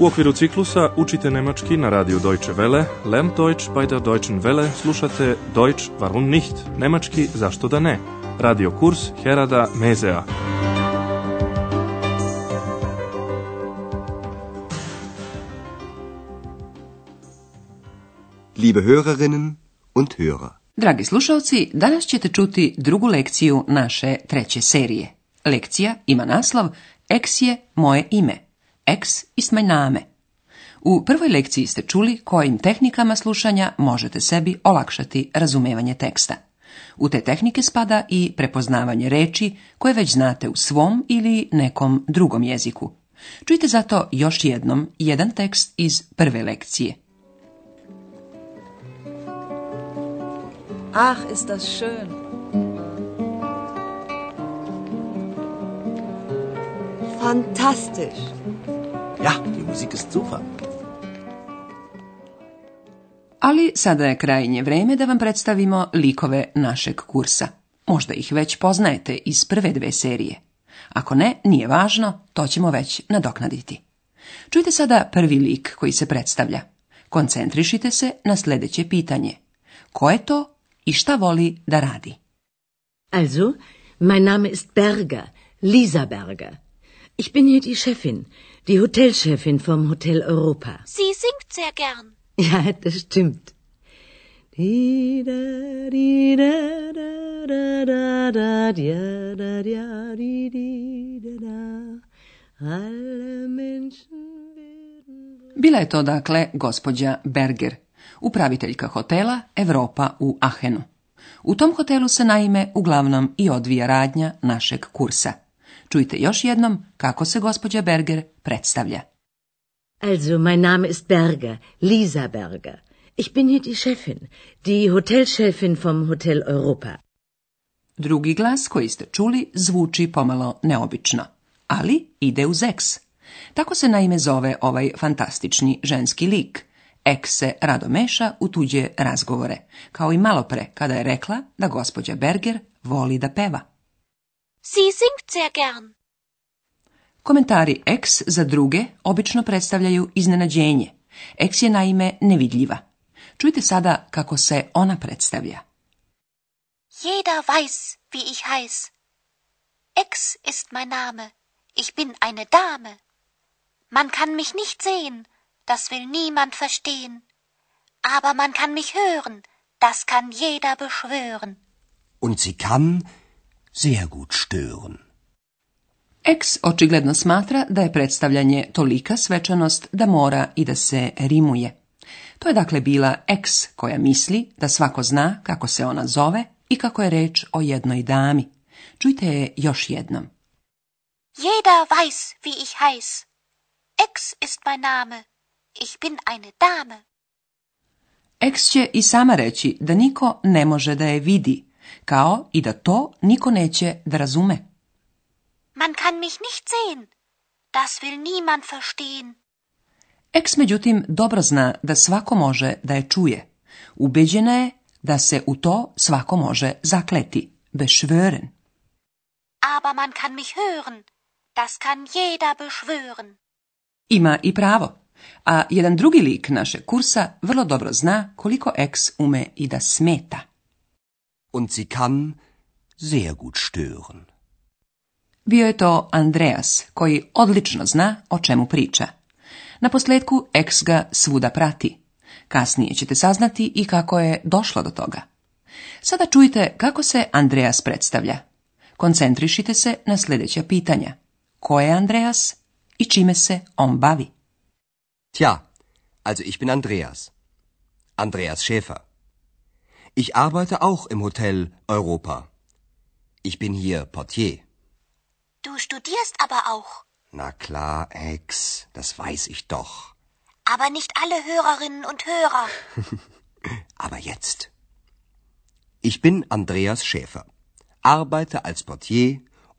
U okviru ciklusa učite nemački na radiju Deutsche Welle, Lern Deutsch bei der Deutschen Welle, slušate Deutsch warum nicht, nemački zašto da ne, radio kurs Herada Mezea. Liebe Hörerinnen und Hörer. Dragi slušalci, danas ćete čuti drugu lekciju naše treće serije. Lekcija ima naslov Eks moje ime. Ex ist mein Name. U prvoj lekciji ste čuli kojim tehnikama slušanja možete sebi olakšati razumevanje teksta. U te tehnike spada i prepoznavanje reči koje već znate u svom ili nekom drugom jeziku. Čujte zato još jednom jedan tekst iz prve lekcije. Ach, ist das schön. Fantastisch. Ja, die Musik ist super. Ali sada je krajnje vrijeme da vam predstavimo likove našeg kursa. Možda ih već poznajete iz prve dve serije. Ako ne, nije važno, to ćemo već nadoknaditi. Čujte sada prvi lik koji se predstavlja. Koncentrišite se na sljedeće pitanje. Ko je to i šta voli da radi? Also, mein Name ist Berger, Lisa Berger. Ich bin hier die Chefin die Hotelchefin vom Hotel Europa. Sie singt sehr gern. Ja, das stimmt. Bila je to dakle gospođa Berger, upraviteljka hotela Europa u Ahenu. U tom hotelu se naime uglavnom i odvija radnja našeg kursa. Čujte još jednom kako se gospođa Berger predstavlja. Also, mein Name ist Berger, Lisa Berger. Ich bin hier die Chefin, die Hotelchefin vom Hotel Europa. Drugi glas koji ste čuli zvuči pomalo neobično, ali ide uz eks. Tako se naime zove ovaj fantastični ženski lik. Eks se rado meša u tuđe razgovore, kao i malopre kada je rekla da gospođa Berger voli da peva. Sie singt sehr gern. Komentari x za druge obično predstavljaju iznenađenje. x je naime nevidljiva. Čujte sada kako se ona predstavlja. Jeder weiß, wie ich heiß. X ist mein Name. Ich bin eine Dame. Man kann mich nicht sehen, das will niemand verstehen. Aber man kann mich hören, das kann jeder beschwören. Und sie kann sehr gut stören. Ex očigledno smatra da je predstavljanje tolika svečanost da mora i da se rimuje. To je dakle bila ex koja misli da svako zna kako se ona zove i kako je reč o jednoj dami. Čujte je još jednom. Jeder weiß, wie ich heiß. Ex ist mein Name. Ich bin eine Dame. Ex će i sama reći da niko ne može da je vidi, kao i da to niko neće da razume. Man kann mich nicht sehen. Das will niemand verstehen. Eks međutim dobro zna da svako može da je čuje. Ubeđena je da se u to svako može zakleti, beschwören. Aber man kann mich hören. Das kann jeder beschwören. Ima i pravo. A jedan drugi lik naše kursa vrlo dobro zna koliko eks ume i da smeta. Und sie kann sehr gut stören. Bio je to Andreas, koji odlično zna o čemu priča. Na posljedku eks ga svuda prati. Kasnije ćete saznati i kako je došlo do toga. Sada čujte kako se Andreas predstavlja. Koncentrišite se na sljedeća pitanja. Ko je Andreas i čime se on bavi? Tja, also ich bin Andreas. Andreas Schäfer. Ich arbeite auch im Hotel Europa. Ich bin hier Portier. Du studierst aber auch. Na klar, Ex, das weiß ich doch. Aber nicht alle Hörerinnen und Hörer. aber jetzt. Ich bin Andreas Schäfer, arbeite als Portier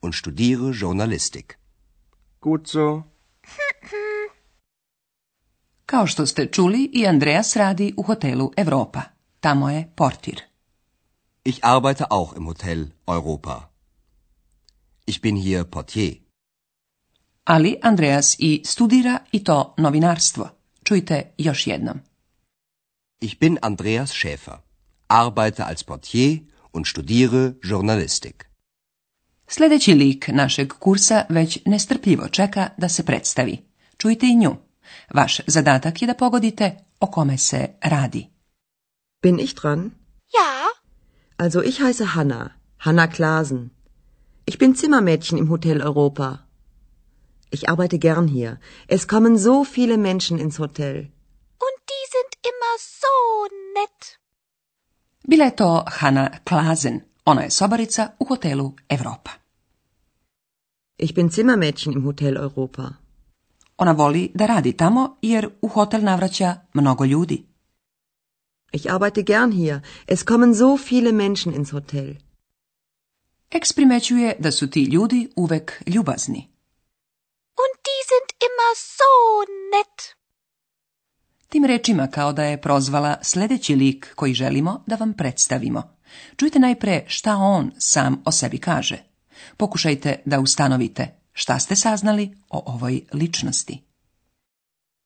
und studiere Journalistik. Gut so. Kao što ste čuli, i Andreas radi u hotelu Europa. Tamo je portir. Ich arbeite auch im Hotel Europa. Ich bin hier portier. Ali Andreas i studira i to novinarstvo. Čujte još jednom. Ich bin Andreas Schäfer, arbeite als portier und studiere Journalistik. Sljedeći lik našeg kursa već nestrpljivo čeka da se predstavi. Čujte i nju. Vaš zadatak je da pogodite o kome se radi. Bin ich dran? Ja. Also ich heiße Hanna, Hanna Klasen. Ich bin Zimmermädchen im Hotel Europa. Ich arbeite gern hier. Es kommen so viele Menschen ins Hotel. Und die sind immer so nett. Bila je to Hanna Klasen. Ona je sobarica u hotelu Europa. Ich bin Zimmermädchen im Hotel Europa. Ona voli da radi tamo jer u hotel navraća mnogo ljudi. Ich arbeite gern hier. Es kommen so viele Menschen ins hotel. Eks da su ti ljudi uvek ljubazni. Und die sind immer so nett. Tim rečima kao da je prozvala sljedeći lik koji želimo da vam predstavimo. Čujte najpre šta on sam o sebi kaže. Pokušajte da ustanovite šta ste saznali o ovoj ličnosti.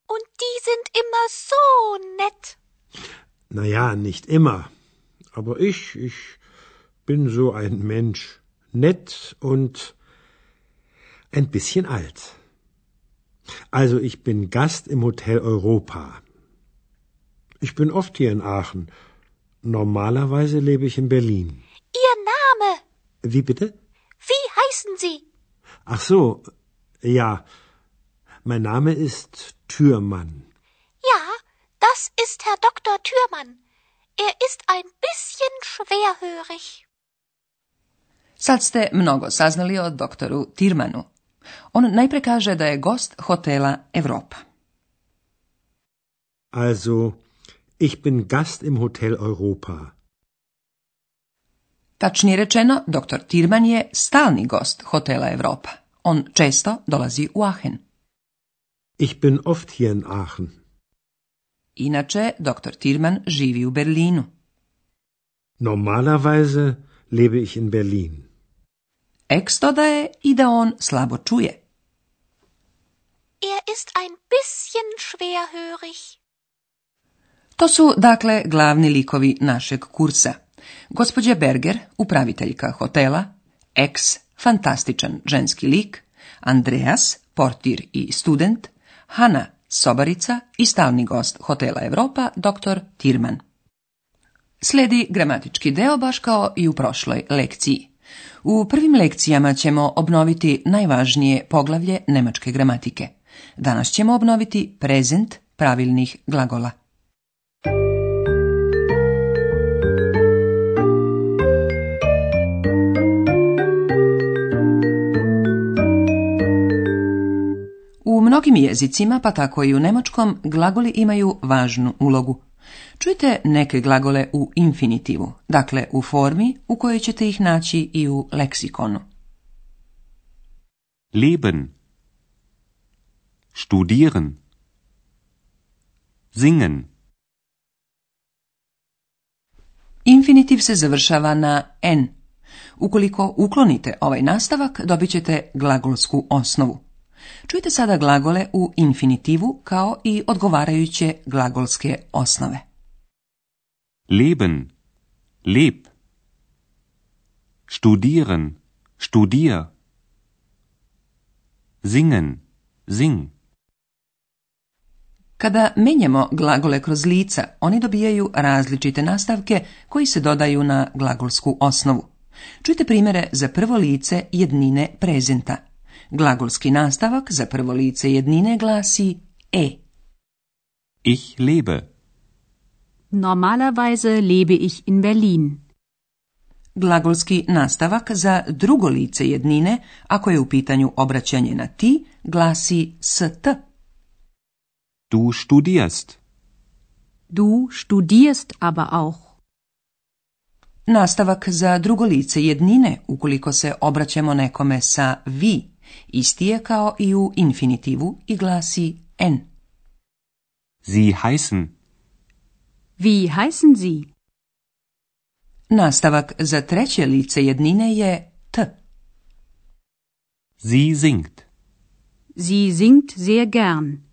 Und die sind immer so nett. Na ja, nicht immer. Aber ich, ich bin so ein Mensch, nett und ein bisschen alt. Also ich bin Gast im Hotel Europa. Ich bin oft hier in Aachen. Normalerweise lebe ich in Berlin. Ihr Name? Wie bitte? Wie heißen Sie? Ach so, ja. Mein Name ist Türmann. Das ist Herr Doktor Türmann. Er ist ein bisschen schwerhörig. Sad ste mnogo saznali o doktoru Tirmanu. On najpre kaže da je gost hotela Europa. Also, ich bin Gast im Hotel Europa. Tačnije rečeno, doktor Tirman je stalni gost hotela Europa. On često dolazi u Aachen. Ich bin oft hier in Aachen. Inače, dr. Tirman živi u Berlinu. Normalerweise lebe ich in Berlin. Ex dodaje i da on slabo čuje. Er ist ein bisschen schwerhörig. To su, dakle, glavni likovi našeg kursa. Gospodje Berger, upraviteljka hotela, Eks, fantastičan ženski lik, Andreas, portir i student, Hanna, sobarica i stalni gost Hotela Europa, dr. Tirman. Sledi gramatički deo baš kao i u prošloj lekciji. U prvim lekcijama ćemo obnoviti najvažnije poglavlje nemačke gramatike. Danas ćemo obnoviti prezent pravilnih glagola. mnogim jezicima, pa tako i u njemačkom, glagoli imaju važnu ulogu. Čujte neke glagole u infinitivu, dakle u formi u kojoj ćete ih naći i u leksikonu. Leben Studieren Singen Infinitiv se završava na n. Ukoliko uklonite ovaj nastavak, dobit ćete glagolsku osnovu. Čujte sada glagole u infinitivu kao i odgovarajuće glagolske osnove. Leben, leb. Studieren, studier. Singen, sing. Kada menjamo glagole kroz lica, oni dobijaju različite nastavke koji se dodaju na glagolsku osnovu. Čujte primjere za prvo lice jednine prezenta. Glagolski nastavak za prvo lice jednine glasi e. Ich lebe. Normalerweise lebe ich in Berlin. Glagolski nastavak za drugo lice jednine, ako je u pitanju obraćanje na ti, glasi st. Du studierst. Du studierst aber auch. Nastavak za drugo lice jednine, ukoliko se obraćamo nekome sa vi isti je kao i u infinitivu i glasi n Sie heißen. Wie heißen Sie? Nastavak za treće lice jednine je t. Sie singt. Sie singt sehr gern.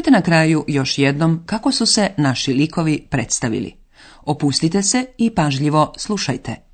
Čujte na kraju još jednom kako su se naši likovi predstavili. Opustite se i pažljivo slušajte.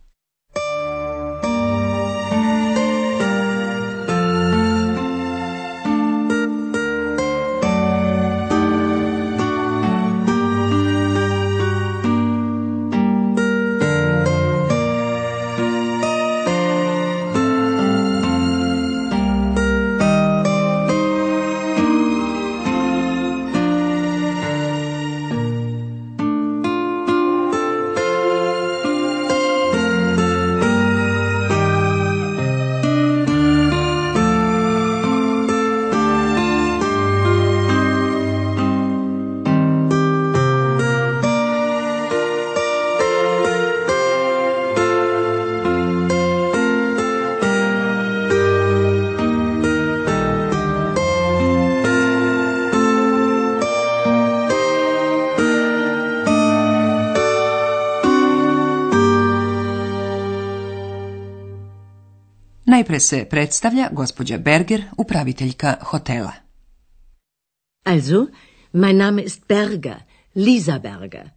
Najpre se predstavlja gospođa Berger, upraviteljka hotela. Also, mein Name ist Berger, Lisa Berger.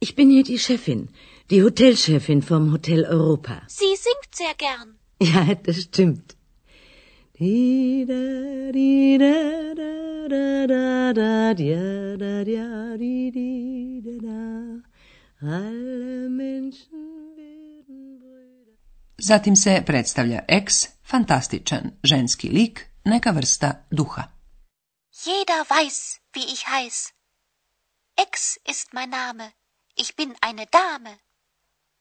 Ich bin hier die Chefin, die Hotelchefin vom Hotel Europa. Sie singt sehr gern. Ja, das stimmt. Alle Menschen Zatim se predstavlja ex, fantastičan, ženski lik, neka vrsta duha. Jeder weiß, wie ich heiß. Ex ist mein Name. Ich bin eine Dame.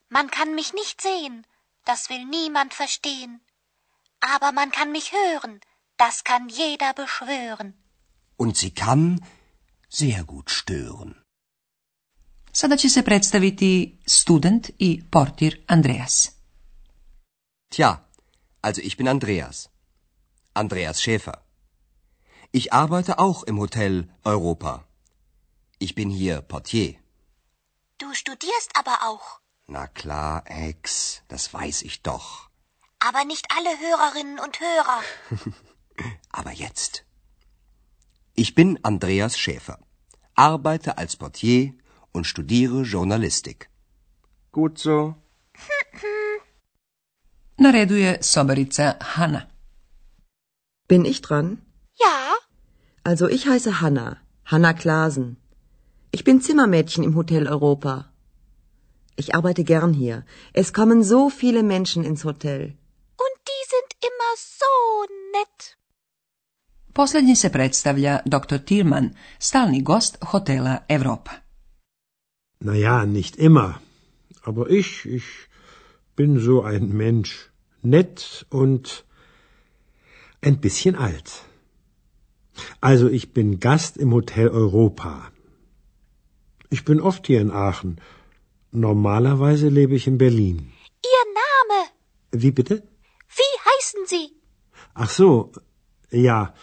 Man kann mich nicht sehen, das will niemand verstehen. Aber man kann mich hören, das kann jeder beschwören. Und sie kann sehr gut stören. Sada će se predstaviti student i portir Andreas. Tja, also ich bin Andreas. Andreas Schäfer. Ich arbeite auch im Hotel Europa. Ich bin hier Portier. Du studierst aber auch. Na klar, Ex, das weiß ich doch. Aber nicht alle Hörerinnen und Hörer. aber jetzt. Ich bin Andreas Schäfer, arbeite als Portier und studiere Journalistik. Gut so. Na redu je sobarica Hanna. Bin ich dran? Ja. Also ich heiße Hanna, Hanna Klasen. Ich bin Zimmermädchen im Hotel Europa. Ich arbeite gern hier. Es kommen so viele Menschen ins Hotel. Und die sind immer so nett. Posljednji se predstavlja dr. Thielmann, stalni gost hotela Europa. Naja, nicht immer. Aber ich, ich bin so ein Mensch nett und ein bisschen alt. Also ich bin Gast im Hotel Europa. Ich bin oft hier in Aachen. Normalerweise lebe ich in Berlin. Ihr Name? Wie bitte? Wie heißen Sie? Ach so, ja.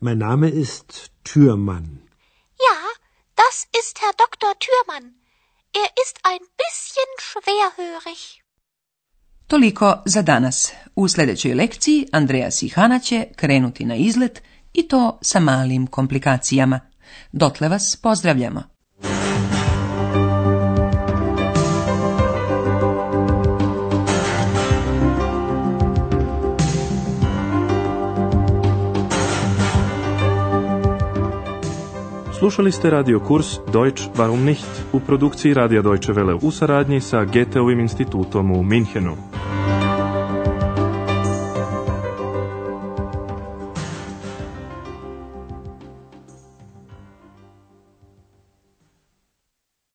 Mein Name ist Türmann. Ja, das ist Herr Dr. Türmann. Er ist ein bisschen schwerhörig. Toliko za danas. U sljedećoj lekciji Andreja Sihana će krenuti na izlet i to sa malim komplikacijama. Dotle vas pozdravljamo. Slušali ste radio kurs Deutsch warum nicht u produkciji Radija Deutsche Welle u saradnji sa Goetheovim institutom u Minhenu.